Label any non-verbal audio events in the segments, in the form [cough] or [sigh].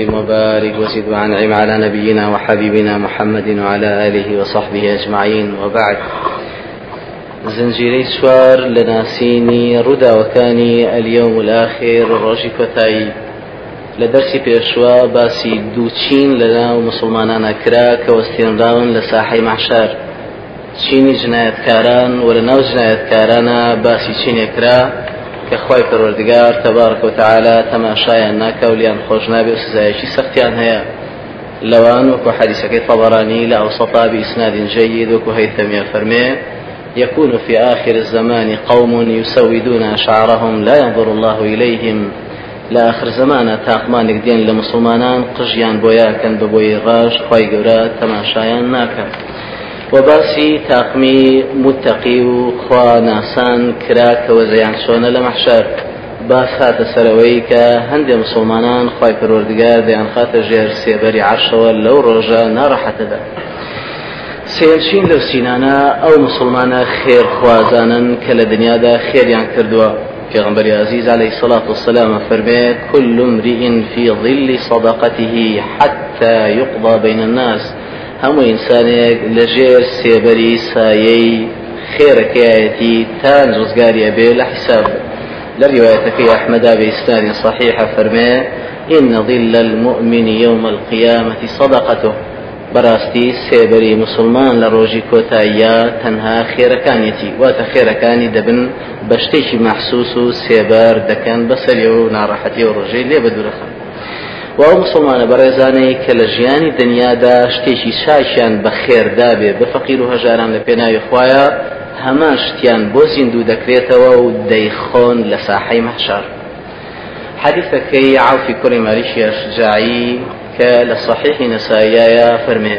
وبارك وزد وأنعم على نبينا وحبيبنا محمد وعلى آله وصحبه أجمعين. وبعد زنجیرەی سوار لە ناسینی ڕووداوەکانی اليوم الآخر ڕۆژی کۆتایی لە دەرسی پێشوە باسی دوو چین لەناو مسلمانانە کرا کە وەستێنراون لە ساحەی مەحشار چینی جنایەتکاران و لە ناو جنایەتکارانە باسی چینێکرا کە خی پەروەردگار تەبارک و تعالا تەماشایان ناکە و لیان خۆش نابێ سزایەکی سەختیان هەیە. لەوان وەکو حەدیسەکەی طبراني لأوسطا بإسناد جيد وكو هيثمية فرمي يكون في آخر الزمان قوم يسودون شعرهم لا ينظر الله إليهم. لا آخر زمان تاقمانك دين لمسلمانان قژیان بۆیاکەن بە بۆی ڕاش خی گەورە تەماشایان و باسی تاقمی متەقی و خوا ناسان کرا کەوە زەیان چۆنە لە مەحشار باس هاتە سەرەوەی کە هەندێک مسلمانان خی پەروەردگار دەیان خاتە ژێر سێبەری عشەوە لەو ڕۆژە ناڕەحەتەدا سێیەم چین لەو سینانە ئەو مسلمانە خێرخوازانن کە لە دنیادا خێریان کردووە. پێغەمبەری عەزیز عليه الصلاة والسلام فەرمووی كل امرئ في ظل صدقته حتى يقضى بين الناس. ئینسانەکە لە ژێر سێبەری سایەی خيرك ياتي تان رزقاري أبي لحساب لروايتك يا أحمد بإسناد صحيحة فرمي إن ظل المؤمن يوم القيامة صدقته. بەڕاستی سێبەری مسلمان لە ڕۆژی کۆتاییە تەنها خێرەکانیەتی واتە خێرەکانی دەبن بە شتێکی مەحسوس و سێبەر دەکەن بەسەری و ناڕەحەتی و ڕۆژەی و ئەو مسلمانە بەڕێزانەی کە لە ژیانی دنیادا شتێکی شاشیان بە خێردا بێ بە و هەژاران لە پێناوی خوایە هەمان شتیان بۆ زیندوو و دەیخۆن لە ساحەی مەحشار حديثەکەی عوفی کوڕی ماریشی شجاعی کە لە صحیحی نەساییە فەرمێ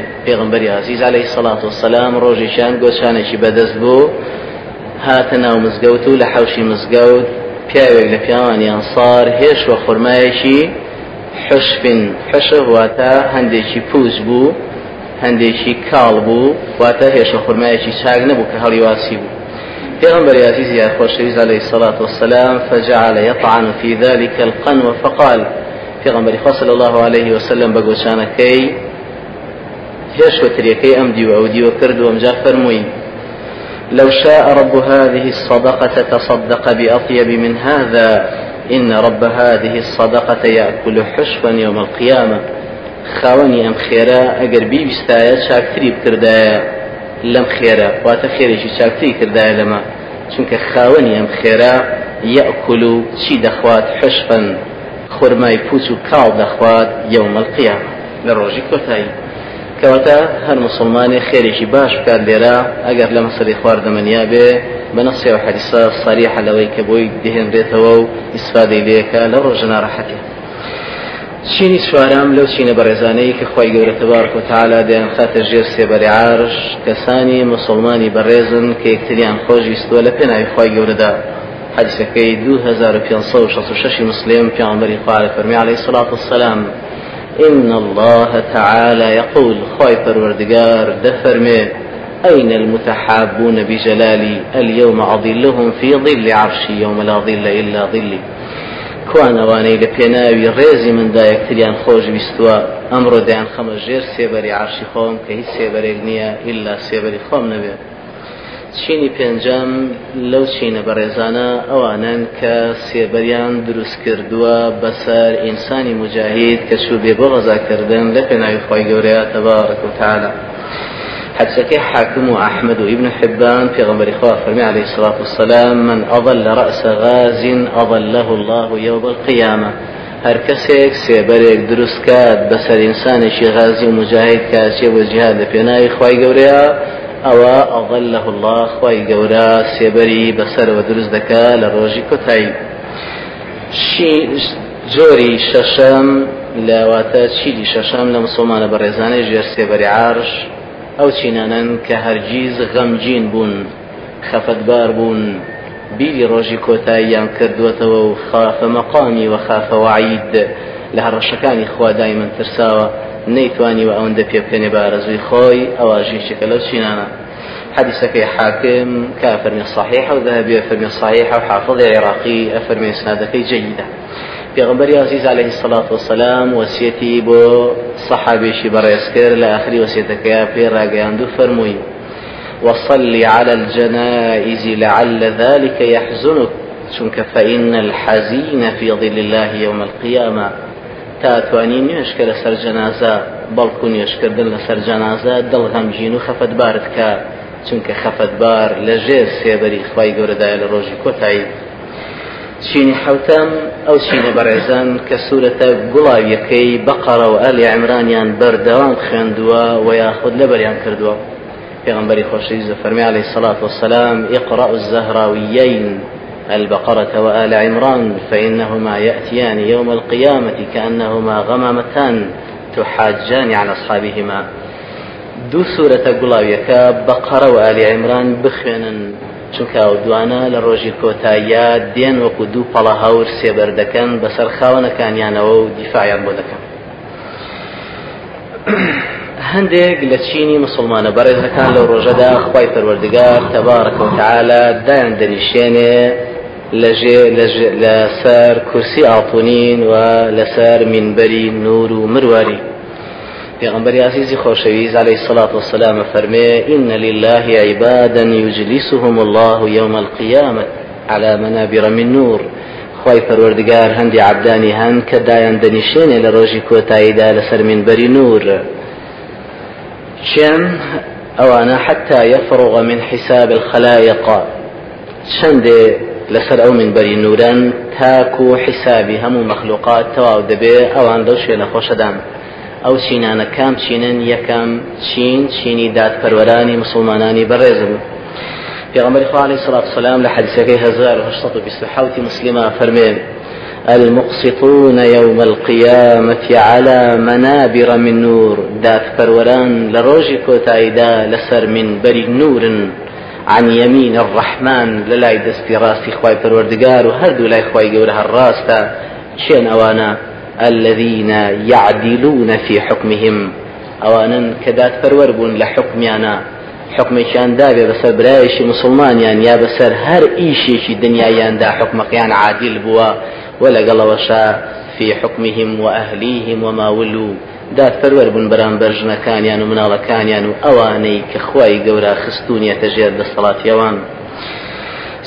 عزیز عليه الصلاة والسلام ڕۆژێکیان گۆچانێکی بەدەست بوو هاتە ناو مزگەوت و لە حەوشی مزگەوت پیاوێک لە پیاوانی ئەنسار هێشوە خورمایەکی حشفن حشە واتە هەندێکی پووز بوو هەندێکی کاڵ بوو واتە هێشە خورمایەکی چاک نەبوو کە هەڵی واسی بوو. پیغمبر عزیز يا خوشويز عليه الصلاة والسلام فجعل يطعن في ذلك القنو فقال پێغمبەری خوا صلی الله عليه وسلم بە گۆچانەکەی هێش وتريكي أمدي وأودي وكرد وامجا فرموي لو شاء رب هذه الصدقة تصدق بأطيب من هذا إن رب هذه الصدقة يأكل حشفا يوم القيامة. خاوني أم خيرا أجر بي بستايا شاكتري بكردايا لم خيرا واتا خيري شاكتري كردايا لما. خاوەنی ئەم خێرا یەکل و چی دەخوات حشفن خورمای پوچ و کاڵ دەخوات القیامة لە ڕۆژی کەواتە هەر مسلمانی خێرێکی باش بکات لێرە ئەگەر لە مەسەری خواردەمەنیا بێ بە نەسی و حەدیسە سەریح لەوەی کە بۆی دەهێنرێتەوە و ئیسفادەی لێەکە لە ڕۆژە ناڕەحەتی چینی سوارام لەو چینە بەڕێزانەی کە خی گەورە تبارک و تعالا دەیان خاتە ژێر سێبەری عارش کەسانی مسلمانی بەڕێزن کە یەکتریان خۆشویستوە لە پێناوی خی گەورەدا. بيانصو شخص مسلم في عمر قال فرمي عليه الصلاة والسلام إن الله تعالى يقول خاي پروردگار دفرمي أين المتحابون بجلالي؟ اليوم أظلهم في ظل عرشي يوم لا ظل إلا ظلي. کوان ئەوانەی لە پێناوی ڕێزی مندا یەکتریان خۆش بیستووە ئەمڕۆ دەیان خەمە ژێر سێبەری عرشی خۆم کە هیچ سێبەرێک نییە ئللا سێبەری چینی پێنجەم لەو چینە بەڕێزانە ئەوانن کە سێبەریان دروست کردووە بەسەر ئینسانی مجاهید کە چوو بێ بۆ غەزاکردن لە پێناوی خۆی گەورەیە تەبارەک و تعالى حدثك حاكم وأحمد وابن حبان في غمر إخوة فرمي عليه الصلاة والسلام من أضل رأس غاز أضله الله يوم القيامة هەر کەسێک سێبەرێک دروست کات بەسەر ئینسانێکی غازی و مجاهید کاچێ بۆ جیهاد لە پێناوی خی ئەوە ئەڵله الله خی گەورە سێبەری بەسەرەوە دروست دەکا لە ڕۆژی کۆتایی جۆری شەشەم لەواتە چیدی شەشەم لە مسلمانە بە ڕێزانەی ژێر سێبەری عارش ئەو چینانن کە هەرگیز غەمجین بوون خەفەتبار بوون بیری ڕۆژی کۆتاییان کردوێتەوە و خافە مەقامی و خافە وعید لە هەڕەشەکانی خوادای من ترساوە نەیتوانی و ئەوەندە پێ بکەنێ بە ئارەزوی خۆی ئەواژێشێکە لەو چینانە حديثك حاكم كافرمي الصحيح وذهبي أفرمي الصحيح وحافظ العراقي أفرمي إسنادك جيدة. پێغمبەری عزیز عليه الصلاة والسلام وەسیەتی بۆ سەحابێکی بەڕێزکرد لە آخری وەسیەتەکەی پێ ڕاگەیاندو فەرمووی وصل على الجنائز لعل ذلك يحزنك چونك فإن الحزين في ظل الله يوم القيامة. تاتوانی نوێشکە لەسەر جەنازە بەڵکو نوێشکردن لەسەر جەنازە دڵغەمگین و خەفەتبارت کە چونکە خەفەتبار لە ژێر سێبەری خی گەورەدایە لە ڕۆژی کۆتایی. چینی حوتەم ئەو چینە بەڕێزان کە سوورەتە گوڵاویەکەی بەقەڕە و ئەلی عمرانیان بەردەوام خوێندووە و یاخود لەبەریان کردووە. پێغمبەری خۆشەویست فەرمی عليه الصلاة والسلام اقرأ الزهراويين البقرة وآل عمران فإنهما يأتيان يوم القيامة كأنهما غمامتان تحاجان عن أصحابهما. دو سورة قلاوية بقرة وآل عمران بخوێنن چونکە ئەو دوانە لە ڕۆژی کۆتاییە دێن وەکو دوو پەڵە هەور سێبەر دەکەن بەسەر خاوەنەکانیانەوە و دیفاعیان بۆ دەکەن. [coughs] هەندێک لە چینی مسلمانە بەڕێزەکان لەو ڕۆژەدا خی پەروەردگار دایان دەنیشێنێ لەسەر کورسی ئاڵتونین و لەسەر منبەری نور و مرواری پیغمبر عزیزی خوشویز علیه الصلاة والسلام فرمي إن لله عبادا يجلسهم الله يوم القيامة على منابر من نور. خی پەروەردگار هەندی عبدانی هەن کە دایان دەنیشێنێ لە ڕۆژی کۆتاییدا لەسەر منبەری نور. چێن ئەوانە حتا يفرغ من حساب الخلائق چەندێ لەسەر ئەو منبەری نوران تاکو حسابی هەموو مەخلوقات تەواو دەبێ ئەوان دەو شوێنە خۆشەدان ئەو چینانە کام چینن یەکەم چین چینی دادپەروەرانی مسلمانانی پێغمبەری خوا عليه الصلاة والسلام لحديثك هزار وهشتط بسحوت مسلمة فرمين المقسطون يوم القيامة على منابر من نور. دادپەروەران لە ڕۆژی کۆتاییدا لەسەر مینبەری نوور عن يمين الرحمن لەلای دەستی ڕاستی خوای پەروەردگار و هەردوو لای خوای گەورە هەر ڕاستە شين اوانا الذين يعدلون في حكمهم ئەوانن کە دادپەروەەر بوون لە حکمیانە حکمێکیان دابێ بەسەر برایشی مسلمانیان یا بەسەر هەر ئیشێکی دنیایاندا حکمەکەیان عادل بووە و لەگەڵەوەشا في حكمهم وأهليهم وما ولوا دادپەروەەر بوون بەرامبەر ژنەکانیان و مناڵەکانیان و ئەوانەی کە خوای گەورە خستونیەتە ژێر دەسەڵاتیەوان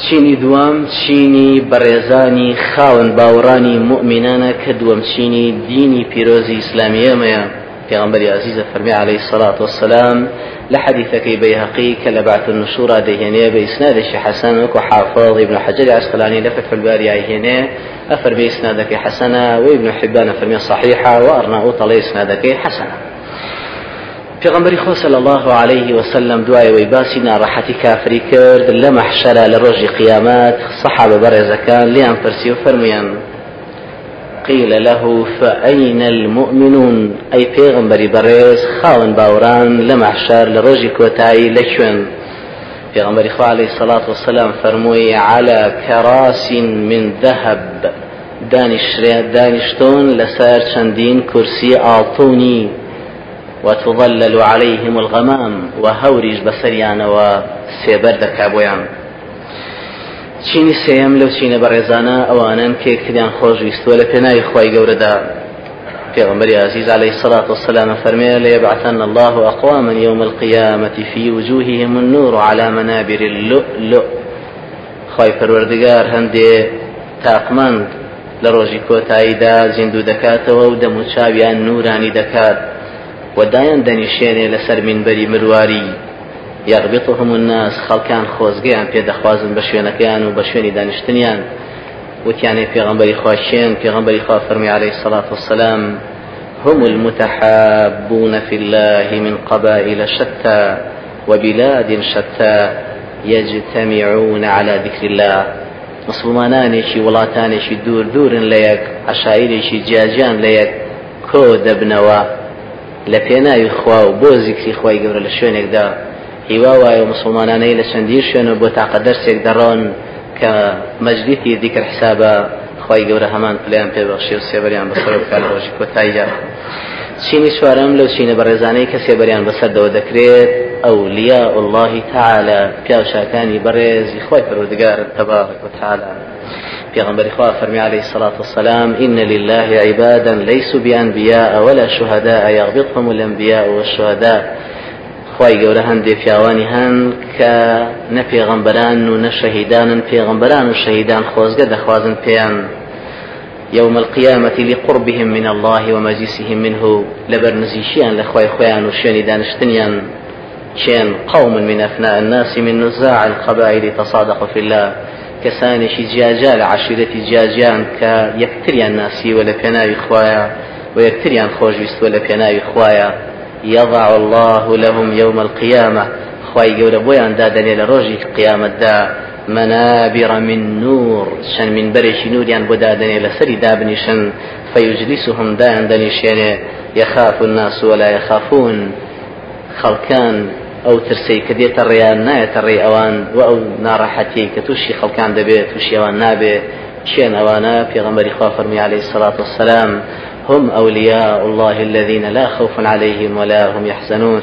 چینی دوام چینی بەڕێزانی خاون باوەڕانی مؤمنانە کە دووەم چینی دینی پیرۆزی ئیسلامیەمەیە. پێغمبەری عزیزە فەرمی عليه الصلاة والسلام لحديثك بيهقي كلبعت النشورة دهيني بإسنادش حسن وكو حافظ ابن حجر عسقلاني لفتح الباري عيهني أفر بإسنادك حسنة وابن حبان فرمي صحيحة وأرناؤوط لي إسنادك حسنة پێغمبەری خۆ صلی الله عليه وسلم دوایەوەی باسی ناڕەحەتی کافری کرد لە مەحشەرە لە ڕۆژی قیامەت سەحابە بەڕێزەکان قيل له فأين المؤمنون؟ أي پیغمبري بريز خاون باوران لمحشر لروجي كوتاي لشون. پیغمبري خو عليه الصلاة والسلام فرموي على كراس من ذهب. دانش دانشتون لسار چندين كرسي آطوني وتظلل عليهم الغمام وهورج بسريان وسيبر دكابويان چینی سێم لەو چینە بەڕێزانە ئەوانن کێکتریان خۆشویستوە لە پێناوی خی گەورەدا. پیغمبر عزيز عليه الصلاة والسلام فرمي ليبعثن الله أقواما يوم القيامة في وجوههم النور على منابر اللؤلؤ. خواي پروردگار هەندێ تاقمەند لە ڕۆژی کۆتاییدا زیندوو دەکاتەوە و دەموچاویان نورانی دەکات. ودایان دەنیشێنێ لەسەر منبەری مرواری. یغبطهم الناس خەڵکان خۆزگەیان پێدەخوازن بە شوێنەکەیان و بە شوێنی دانیشتنیان وتیانێ پێغمبەری خواشێن پێغمبەری خوا فەرمی عليه الصلاة والسلام هم المتحابون في الله من قبائل شتى وبلاد شتى يجتمعون على ذكر الله مسلمانانێکی وڵاتانێکی دوور دوورن لە یەک عشاعرێکی جیاجیان لە یەک کۆ دەبنەوە لە پێناوی خوا و بۆ زیکری خی گەورە لە هیوا وایە و مسلمانانەی لە چەندی شوێنە بۆ تاقە دەرسێک دەڕۆن کە مەجلیتی دیکە حسابە خی گەورە هەمان پلیان پێبەخشی و سێبەریان بەسەر بکار ڕۆژی کۆتاییە چینی چوارەم لەو چینە بەڕێزانەی کە سێبەریان بەسەردەوە دەکرێت ئەو لیا الله تعالى. پیاوشاکانی بەڕێزی خۆی پەروردگار تەبارک و تعالى في غنبري خواه فرمي عليه الصلاة والسلام إن لله عبادا ليسوا بأنبياء ولا شهداء يغبطهم الأنبياء والشهداء. خی گەورە هەندێک پیاوانی هەن کە نە پێغەمبەران و نە شەهیدانن پێغەمبەران و شەهیدان خۆزگە دەخوازن پێیان. يوم القيامة لقربهم من الله ومجلسهم منه لبرنزيشيان لخوي خويان وشيني دانشتنيان كان قوم من أفناء الناس من نزاع القبائل تصادقوا في الله. كسانشي جاجا لعشيرة جاجان كيكتريان ناسي ولا بيناوي خوايا ويكتريان خوش بيست ولا بيناوي خوايا يضع الله لهم يوم القيامة. خواي قول بويان دادني لروجي قيامة دا منابر من نور. شن من برش نور يعني بدادني لسري دابنشن فيجلسهم دائما دنيشين يخاف الناس ولا يخافون. خلكان ئەو ترسی کە دێتە ڕێیان نایەتە ڕێ ئەوان و ئەو ناڕەحەتی کە تووشی خەڵکان دەبێت تووشی ئەوان نابێت چێن ئەوانە پێغەمبەری خوا فەرمی عليه الصلاة والسلام. هم أولياء الله الذين لا خوف عليهم ولا هم يحزنون.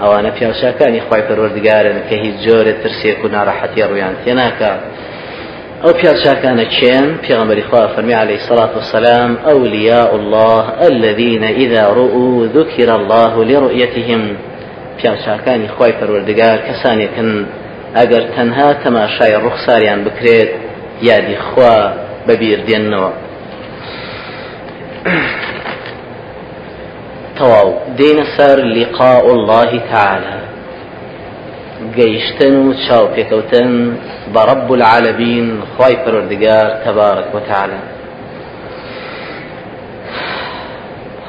ئەوانە پیاوچکانی خی پەروەردگارن کە هیچ جۆرە ترسێک و ناڕەحەتی ڕویان تێناکە ئەو پیاوچکانە چێن پێغمبەری خوا فەرمی عليه الصلاة والسلام أولياء الله الذين إذا رؤوا ذكر الله لرؤيتهم. پیاوچکانی خی پەروەردگار کەسانێکن ئەگەر تەنها تەماشای ڕوخساریان بکرێت یادی خوا بەبییر دێننەوە [coughs] تەواو دێنە سەر لقاء الله تعالى. گەیشتن و چاوپێکەوتن بە ڕب العالمین خی پەروەردگار تەبارك وتعالى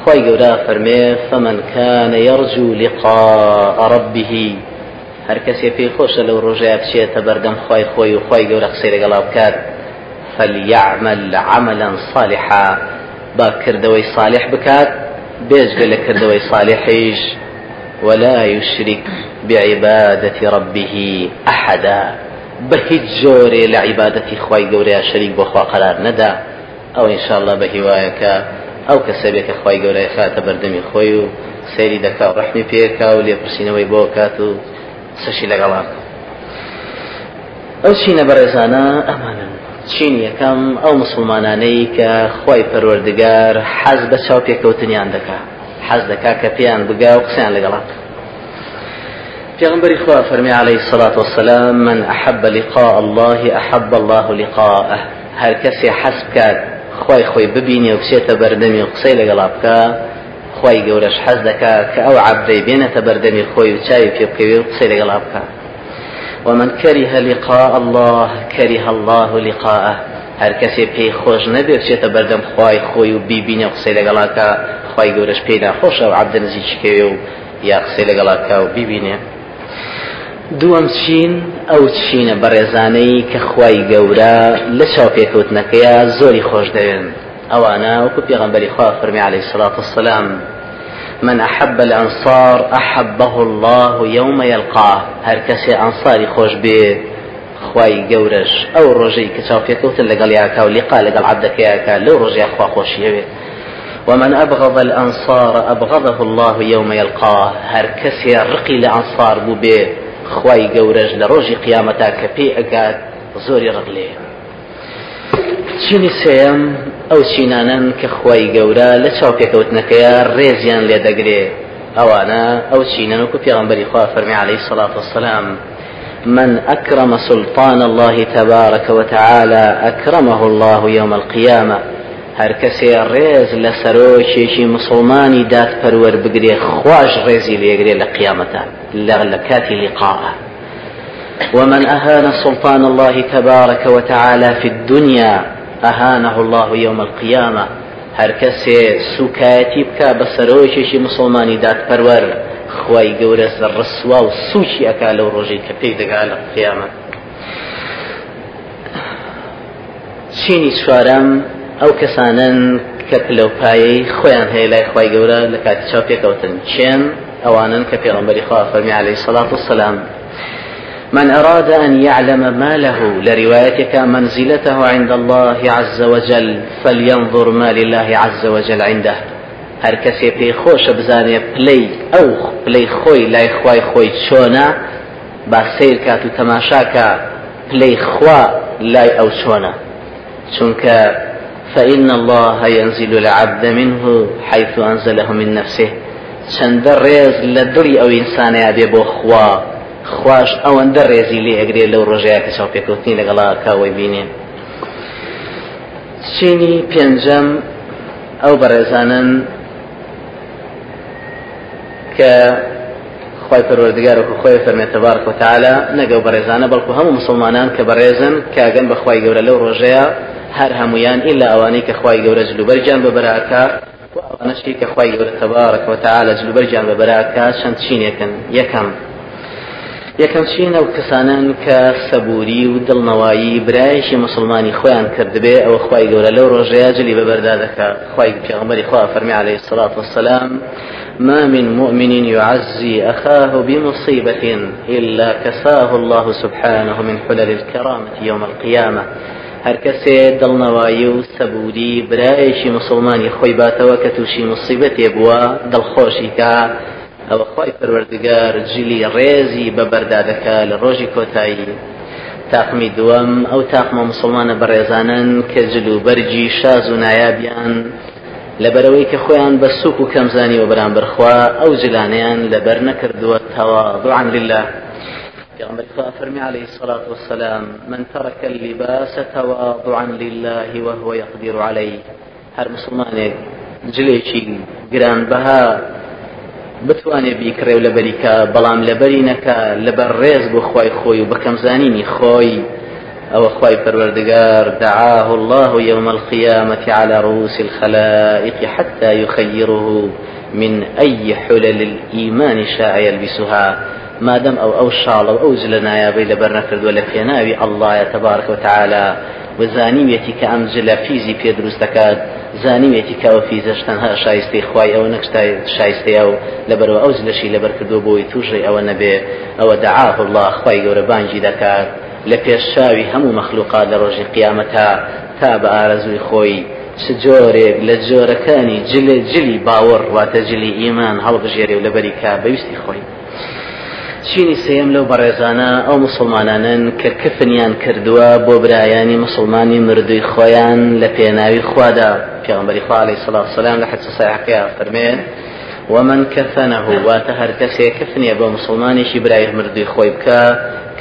خی گەورە فەرمێ فمن كان يرجو لقاء ربه هەر کەسێ پێی خۆشە لەو ڕۆژەیە بچێتە بەردەم خی خۆی و خی گەورە قسەی لەگەڵا بکات فليعمل عملا صالحا. باکردەوەی صالح بکات بێژگە لە کردەوەی صالحیش ولا يشرك بعبادة ربه أحدا بهج جوري لعبادة خواي جوري شريك بخوا قرار ندا أو إن شاء الله بهوايك أو كسبك خواي جوري خات بردمي خوي سيري دكا ورحمي بيك ولي برسينوي بوكاتو سشي لقلاك أو شي نبرزانا أمانا ئەو چینە بەڕێزانە ئەمانن چین یەکەم ئەو مسلمانانەی کە خۆی پەروەردگار حەز بە چاو پێکەوتنیان دەکا. حەز دەکا کە پێیان بگا و قسەیان لەگەڵات. پیغمبر خوا فرمي عليه الصلاة والسلام من أحب لقاء الله أحب الله لقاءه هر كسي حسب كات خواي خوي ببيني وبسيت بردمي وقصي لقلابك خواي قورش حز دكا كأو عبدي بينة بردمي خوي وشاي في بكوي وقصي لقلابك ومن كره لقاء الله كره الله لقاءه. هەر کەسێ پێی خۆش نەبێ بچێتە بەردەم خی خۆی و بیبینە قسەی لەگەڵاکە خی گەورەش پێیدا خۆشە و عبدە نزیکەوێ و یا قسەی لەگەڵاکە و بیبینێ دووەم چین ئەو چینە بەڕێزانەی کە خی گەورە لە چاو پێکەوتنەکەیە زۆری خۆش دەوێن ئەوانە وەکو پێغەمبەری خوا فەرمی عليه الصلاة والسلام. من أحب الأنصار أحبه الله يوم يلقاه. هر كسي أنصاري خوش بي خواي گەورەش ئەو ڕۆژەی کە چاوپێکەوتن لەگەڵ یاکا و لقا لەگەڵ عبدەکەیاکە لەو ڕۆژی خوا خۆشیەوێت ومن أبغض الأنصار أبغضه الله يوم يلقاه. هر كسي رقي لأنصار بو بي خواي ڕۆژی قیامەتا کە پێی ئەگات زۆری ڕقلێ چینی سێم ئەو چینانن کە خی گەورە لە چاوپێکەوتنەکەیە ڕێزیان لێ دەگرێ. ئەوانە ئەو چینەن وکو پێغمبەری خوا فەرمی عليه الصلاة والسلام من أكرم سلطان الله تبارك وتعالى أكرمه الله يوم القيامة کەسێ ڕێز لە سەرۆکێکی مسلمانی بگرێ خوش ڕێزی لێگرێ لە قیامەتە لە كاتي لقاءه ومن أهان سلطان الله تبارك وتعالى في الدنيا أهانه الله يوم القيامة هەر کەسێ سوکایەتی بکە بە سەرۆکێکی مسلمانی دادپەروەەر خی گەورە ڕسوا و سوچی ئەکا لەو ڕۆژەی کە پێی دەگا لە قیامە. چینی چوارەم ئەو کەسانن کە پلەپایی خۆیان هەیە لای خی گەورە لە کاتی چاو پێکەوتن چێن؟ ئەوانن کە پێڵمبەری خوا فەرمی عليه سلاات وسلام من أراد أن يعلم ما له لروايتك منزلته عند الله عز وجل فلينظر ما لله عز وجل عنده. هەر کەسێ پێی خۆشە بزانێ پلەی ئەو پلەی خۆی لای خوای خۆی چۆنە با سیر کات و تەماشاکە پلەی خوا لای ئەو چۆنە چونك فإن الله ينزل العبد منه حيث أنزله من نفسه. چەندە ڕێز لە دڵی ئەو ئینسانەیە بێ خوا. خوش ئەوەندە ڕێزی لێ ئەگرێت لەو ڕۆژەیە کە چاو پێکەوتنی لەگەڵا کاوەی بینێن. چینی پێنجەم ئەو بەڕێزانن کە خی پەروەردگارەکە خۆی فەرمێتە بارک و تعالا نەگەو بەڕێزانە بەڵکو هەموو مسلمانان کە بەڕێزن کاگەن بەخوای گەورە لەو ڕۆژەیە هەر هەمویان ئیلا ئەوانەی کە خی گەورە جلوبەرجان بەبراکە ئەوانەشی کە خی گەورە تەبارەکە و تعالا جلوبەرجان بەبراکە چەند چینێکن یەکەم. یەکەم چین ئەو کەسانن کە سەبووری و دڵنەوایی برایشی مسلمانی خۆیان کردبێ ئەوە خی گەورە لەو ڕۆژەیە جلی بەبەردا دەکە خی پێغمبەری خوا فەرمی عليه الصلاة والسلام ما من مؤمن يعزي أخاه بمصيبة إلا كساه الله سبحانه من حلل الكرامة يوم القيامة هەر کەسێ دڵنەوایی و سەبوودی برایەکی مسلمانی خۆی باتەوە کە تووشی مصیبەتێ بووە دڵخۆشی کا ئەوە خۆی پەروەردگار جلی ڕێزی بەبەردا دەکا لە ڕۆژی کۆتایی. تاقمی دووەم ئەو تاقمە مسلمانە بەڕێزانن کە جل و بەرجی شاز و نایابیان. لەبەرەوەی کە خۆیان بە سوک و کەمزانی و بەرامبەر خوا ئەو جلانیان لەبەر نەکردووە تەواضعا لله. پیغمبر فرمي عليه الصلاة والسلام من ترك اللباس تواضعا لله وهو يقدر عليه. هر مسلمانێک جلێکی گرانبەها بتوانێ بیکڕێ و لەبەریکە بەڵام لەبەری نەکە لەبەر ڕێز بۆ خی خۆی و بەکەمزانینی خۆی. أو خواي پروردگار دعاه الله يوم القيامة على رؤوس الخلائق حتى يخيره من أي حلل الإيمان شاء يلبسها. مادەم ئەو ئەو شاڵە و ئەو لە نایابەی لەبەر نەکردووە لە پێناوی ئەللهە تەبارکە و تعالا و زانیوێتی کە ئەم جلە فیزی پێ دروست دەکات زانیوێتی کە ئەو فیزەش تەنها شایستی خوای ئەوە نەکشتای شایستەیە و لەبەرەوە ئەو لەشی لەبەر کردو بۆی توژەی ئەوە نەبێ. ئەوە دەعاف الله خوای گەورە بانجی دەکات. لە پێشاوی هەموو مەخلوقات لە ڕۆژی قیامەتا تا بە ئارەزوی خۆی چ جۆرێک لە جۆرەکانی جلێ جلی باوەڕ واتە جلی ئیمان هەڵبژێری و لەبەری کا بەویستی خۆی. چینی سێم لەو بەڕێزانە ئەو مسلمانانن کە کفنیان کردووە بۆ برایانی مسلمانی مردووی خۆیان لە پێناوی خوادا. پێغمبەری خوا عليه الصلاة والسلام لە حديث صحيح فەرمێن ومن كفنه واتە هەر کەسێ کفنیە بۆ مسلمانێکی برای مردووی خۆی بکە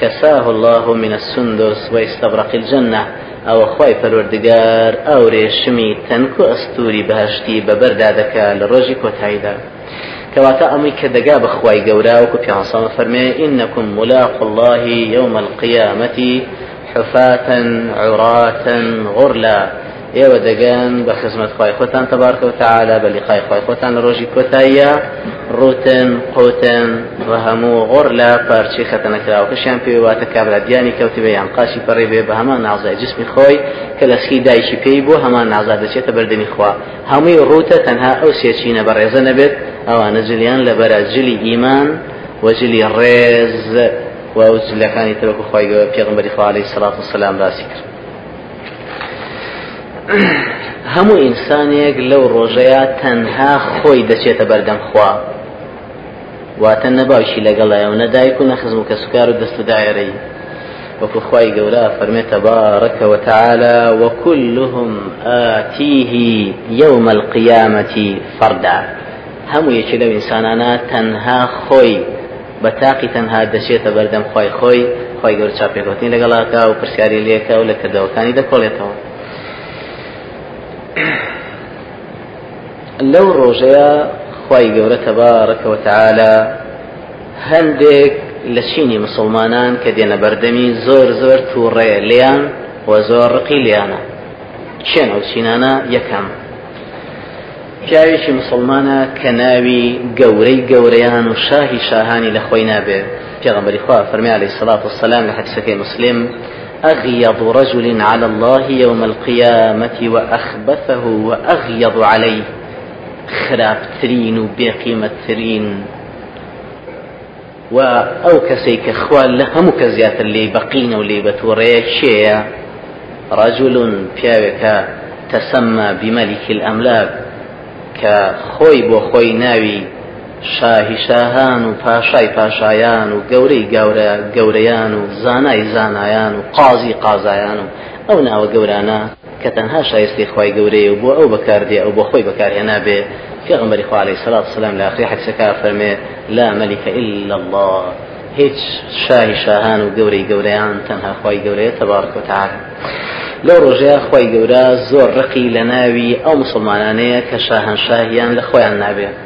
كساه الله من السندس واستبرق الجنة. ئەوە خی پەروەردگار ئەو ڕێشمی تەنک و ئەستوری بەهشتی بەبەردا دەکە لە ڕۆژی کۆتاییدا. کەواتە ئەمەی کە دەگا بەخوای گەورە پیانسەمە فەرمێ إنكم ملاق الله يوم القيامة حفاة عراة غرلا. ئێوە دەگەن بە خزمەت خی خۆتان تەبارکە و تعالا بە لیقای خی خۆتان لە ڕۆژی کۆتاییە ڕوتن قوتن بە هەموو غۆر لە پارچی خەتەنەکراوەکەشیان پێواتە کابرادیانی کەوتی بە یان قاچی پەڕێ بێ بە هەمان نازای جسمی خۆی کە لە سخی دایشی پێی بۆ هەمان خوا. هەمووی ڕوتە تەنها ئەو سێچینە بە ڕێزە ئەوانە جلیان لە بەرە جلی ئیمان وەجلی ڕێز و ئەو جلەکانی ترۆکو خۆی پێغمبەری خوالی سلاات و سلام باسی کرد هەموو ئینسانێک لەو ڕۆژەیە تەنها خۆی دەچێتە بەردەم خوا. واتە نەباوشی لەگەڵایە و نەدایک و نەخزم و کە سوکار و دەست و دایرەی وەکو خوای گەورە فەرمێتە بارەکە وتعالى وكلهم آتيه يوم القيامة فردا. هەموو یەکی لەو ئینسانانە تەنها خۆی بە تاقی تەنها دەچێتە بەردەم خۆی خۆی خۆی گەور چاپێکوتنی لەگەڵاکە و پرسیاری لێکە و لە کردەوەکانی دەکۆڵێتەوە. لەو ڕۆژەیە خی گەورە تەبارەکەەوە تعاالە هەندێک لە چینی مسلمانان کە دێنە بەردەمی زۆر زۆر تووڕێ لیان و زۆر ڕقی لیانە. چێن ئەو چینانە؟ یەکەم. پیاوێکی مسلمانە کە ناوی گەورەی گەورەیان و شاهی شاهانی لە خۆی نابێ. پێغمبەری خوا فەرمی عليه الصلاة والسلام لە حدیثەکەی مسلم أغيض رجل على الله يوم القيامة وأخبثه وأغيض عليه. خراپترین و بێقیمەتترین و ئەو کەسەی کە خوال لە هەموو کە زیاتر لێ بەقینە و لێ تەسەممە بیمەلیکی ئەملاک کە خۆی بۆ خۆی ناوی شاهی شاهان و پاشای پاشایان و گەورەی گەورە گەورەیان و زانای زانایان و قازی قازایان و ئەو ناوە گەورانە کە تەنها شایستی خی گەورەیە و بۆ ئەو بەکاردێ ئەو بۆ خۆی بەکارهێنا بێ پێغمبەری خوا عليه سلاات سلام لە آخری حەکسەکە فەرمێ لا مەلیکە إلا الله. هیچ شاهی شاهان و گەورەی گەورەیان تەنها خی گەورەیە تەبارک و تعالی لەو ڕۆژەیە خی گەورە زۆر ڕقی لە ناوی ئەو مسلمانانەیە کە شاهن شاهیان لە خۆیان نابێت.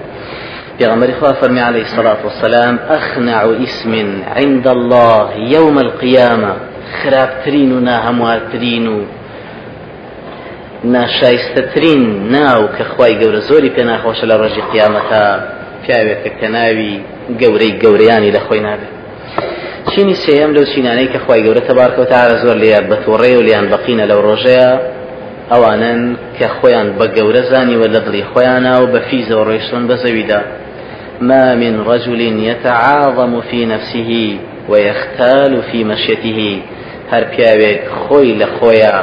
پیغمبر خوا فرمی عليه الصلاة والسلام أخنع اسم عند الله يوم القيامة خرابترین و ناهەموارترین و ناشایستەترین ناو کە خی گەورە زۆری پێ ناخۆشە لە ڕۆژی قیامەتە. پیاوێکە کە ناوی گەورەی گەورەیانی لە خۆی نابێت. چینی سێم لەو چینانەی کە خی گەورە تەبارکەوتارە زۆر لیان بە تۆڕێ و لیان بەقینە لەو ڕۆژەیە ئەوانن کە خۆیان بە گەورە زانیوە لە دڵی خۆیانە و بە فیزە ڕێشتن بە زەویدا. ما من رجل يتعاظم في نفسه ويختال في مشيته. هەر پیاوێک خۆی لە خۆیە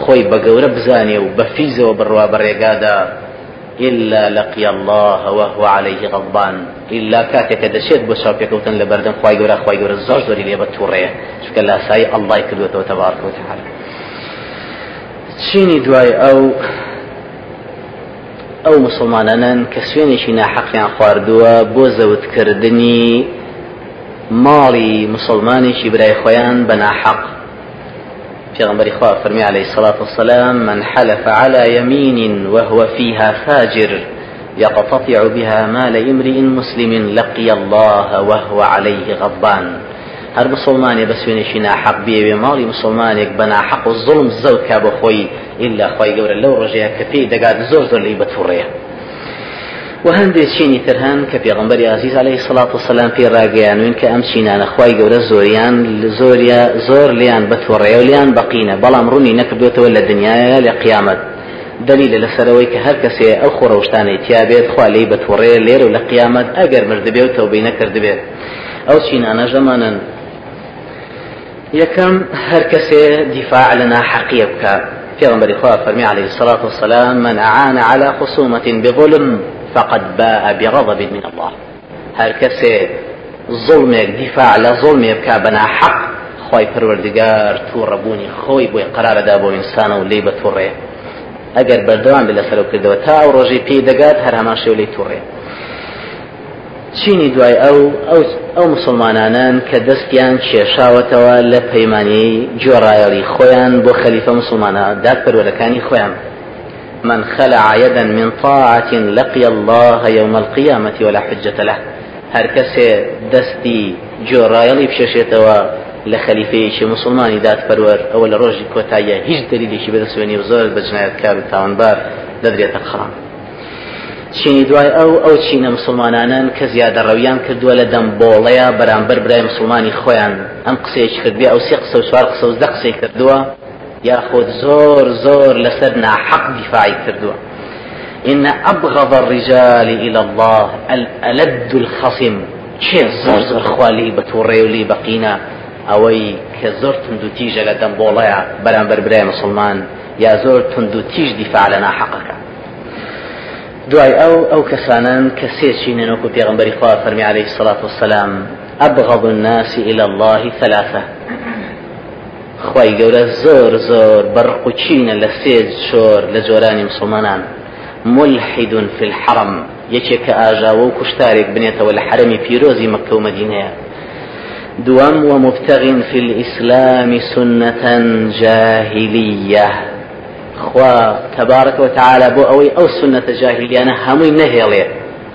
خۆی بە گەورە بزانێ و بە فیزەوە بڕوا بەڕێگادا إلا لقي الله وهو عليه غضبان. إلا كاتك دشيت بشاو كوتن لبردن خواي غورا خواي غورا زوج دوري لي بتوريه شكل لا ساي الله يكلوته تبارك وتعالى. چینی دوای ئەو ئەو مسلمانانن کە سوێنێکی ناحەقیان خواردووە بۆ زەوتکردنی ماڵی مسلمانێکی برای خۆیان بە ناحەق. پیغمبر خواه فرمی عليه الصلاة والسلام من حلف على يمين وهو فيها فاجر يقتطع بها مال امرئ مسلم لقي الله وهو عليه غضبان. هەر مسلمانێ بە سوێنێکی ناحەق بێوێ ماڵی مسلمانێک بە و زڵم زەوت کا بە خۆی ئللا خی گەورە لەو ڕژەیە کە پێی دەگات زۆر و هەندێک چینی تر هەن کە عليه سلاات وسلام پێ ڕاگەیانوین کە ئەم چینانە خی گەورە زۆریان زۆریە زۆر لیان بەتوڕێ و لیان بەقینە بەڵام ڕوونی نەکردوێتەوە لە دنیاە لە قیامەت دلیل لەسەرەوەی کە هەر کەسێ ئەو خۆڕەشتانەی تیابێت خوا لی بەتوڕێ لێرە و لە قیامەت ئەگەر مردبێ و تەوبەی نەکردبێت ئەو چینانە ژەمانن یەکەم هەر کەسێ دیفاع لنا حەقیە عليه الصلاة والسلام من أعان على خصومة بظلم فقد باء بغضب من الله. هر کەسێ ظلمێک دیفاع لە ظلمێ بکە بەنا حەق خی پەروەردگار تووڕەبوونی خۆی بۆی قرارەدا بۆ ئینسانە و لی بە تووڕێ ئەگەر بەردەوام بێ لەسەر کردەوە تا ئەو ڕۆژی پێی دەگات هەر هەمان شێو لی تووڕێ چینی دوای ئەو ئەو مسلمانانان کە دەستیان کێشاوەتەوە لە پەیمانی جۆڕایەڵی خۆیان بۆ خەلیفە مسلمانە دادپەروەرەکانی خۆیان. من خلع يدا من طاعة لقي الله يوم القيامة ولا حجة له. هر کەسێ دەستی جۆڕایەڵی بشێشێتەوە لە خەلیفەیەکی مسلمانی داد پەروەر ئەوە لە ڕۆژی کۆتاییە هیچ دلیلێکی بەدەسوێنی و زۆر بەجنایەت کار و تاوانبار دەدرێتە خڕام چینی دوای ئەو ئەو چینە مسلمانانن کە زیادە ڕەویان کردووە لە دەم بۆڵەیە بەرامبەر برای مسلمانی خۆیان. ئەم قسەیەکی کردبێ ئەو سێ قسە و چوار قسە و دە قسەی کردووە. ياخذ زور زور لسرنا حق دفاعي كردوه إن أبغض الرجال إلى الله الألد الخصم. چێ زۆر زۆر خوالی بە تووڕێ و لی بەقینە ئەوەی کە زۆر تند و تیژە لە دەمبۆڵەیە برای مسلمان. یا زۆر تند و تیژ دیفاع لە ناحەقەکە دوای ئەو ئەو کەسانن کە سێچینە نۆکو پێغمبەری عليه الصلاة والسلام. أبغض الناس إلى الله ثلاثة. خی گەورە زۆر زۆر بەڕق و چینە لە سێ شۆر لە جۆرانی مسلمانان. ملحد في الحرم. یەکێک کە ئاژاوە و کوشتارێک بنێتەوە لە حرمی پیرۆزی مەکە و مدینەیە دوام ومبتغ في الإسلام سنة جاهلية خوا تبارك وتعالى بو أوي أو سنة جاهلية أنا هموي نهيلي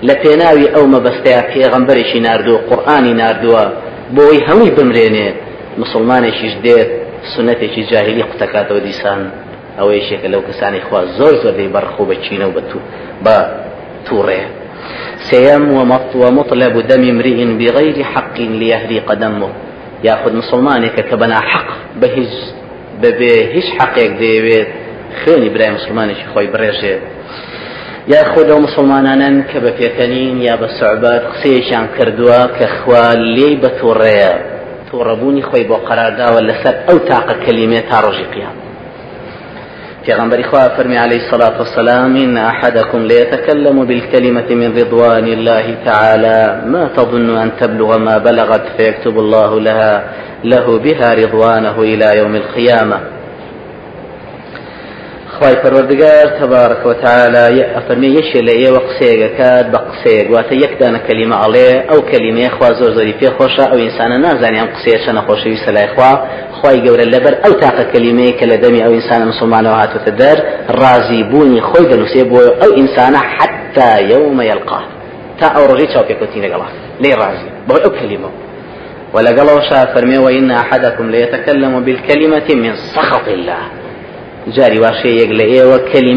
لپێناوی ئەو مەبەستەیە پێغەمبەرێکی نردووە قورآانی نردووە بۆی هەمووی بمرێنێت مسلمانێکیش دێت سنتێکی جاهلی قوتەکاتەوە دیسان ئەوە یەکێکە لەو کەسانی خوا زۆر زۆر دەی بەرخۆ بە چینە و بە تووڕێ سيم ومطلب دم امرئ بغير حق ليهريق دمه ياخذ مسلمانك كبنا حق ببي هیچ حقێک دەیەوێت خوێنی برای مسلمانێکی خۆی بڕێژێت یاخۆ لەو مسلمانانن کە بە پێکەنین یا بە سعبات قسەیەکیان کردووە کە خوا لێی بە تووڕەبوونی خۆی بۆ قەرارداوە لەسەر ئەو تاقە کەلیمێ تا ڕۆژی قیام پیغمبر خواه فرمي عليه الصلاة والسلام إن أحدكم ليتكلم بالكلمة من رضوان الله تعالى ما تظن أن تبلغ ما بلغت فيكتب الله لها له بها رضوانه إلى يوم القيامة. خی پەروەردگار تەبارەک وتعاالە ئەفەرمێ یەشێ لە ئێوە قسەیەگە کات بە قسەیەک واتە یەکدانە کەلیمە ئەڵێ ئەو کەلیمەیە خوا زۆر زۆری پێ خۆشە ئەو ئینسانە نازانیان قسەیە چە نەخۆشەویستە لای خوا خی گەورە لەبەر ئەو تاقە کەلیمەیە کە لە دەمی ئەو ئینسانە مسلمانەوە هاتوتە دەر ڕازی بوونی خۆی دەنووسێ بۆ ئەو ئینسانە حتا يوم يلقاه. تا ئەو ڕۆژی چاوپێکوتی لەگەڵا لێ ڕازی بۆی ئەو کەلیمە ولقال شاء فرمي وإن أحدكم ليتكلم بالكلمة من سخط الله. جاري واشي يقل إيه وكلمة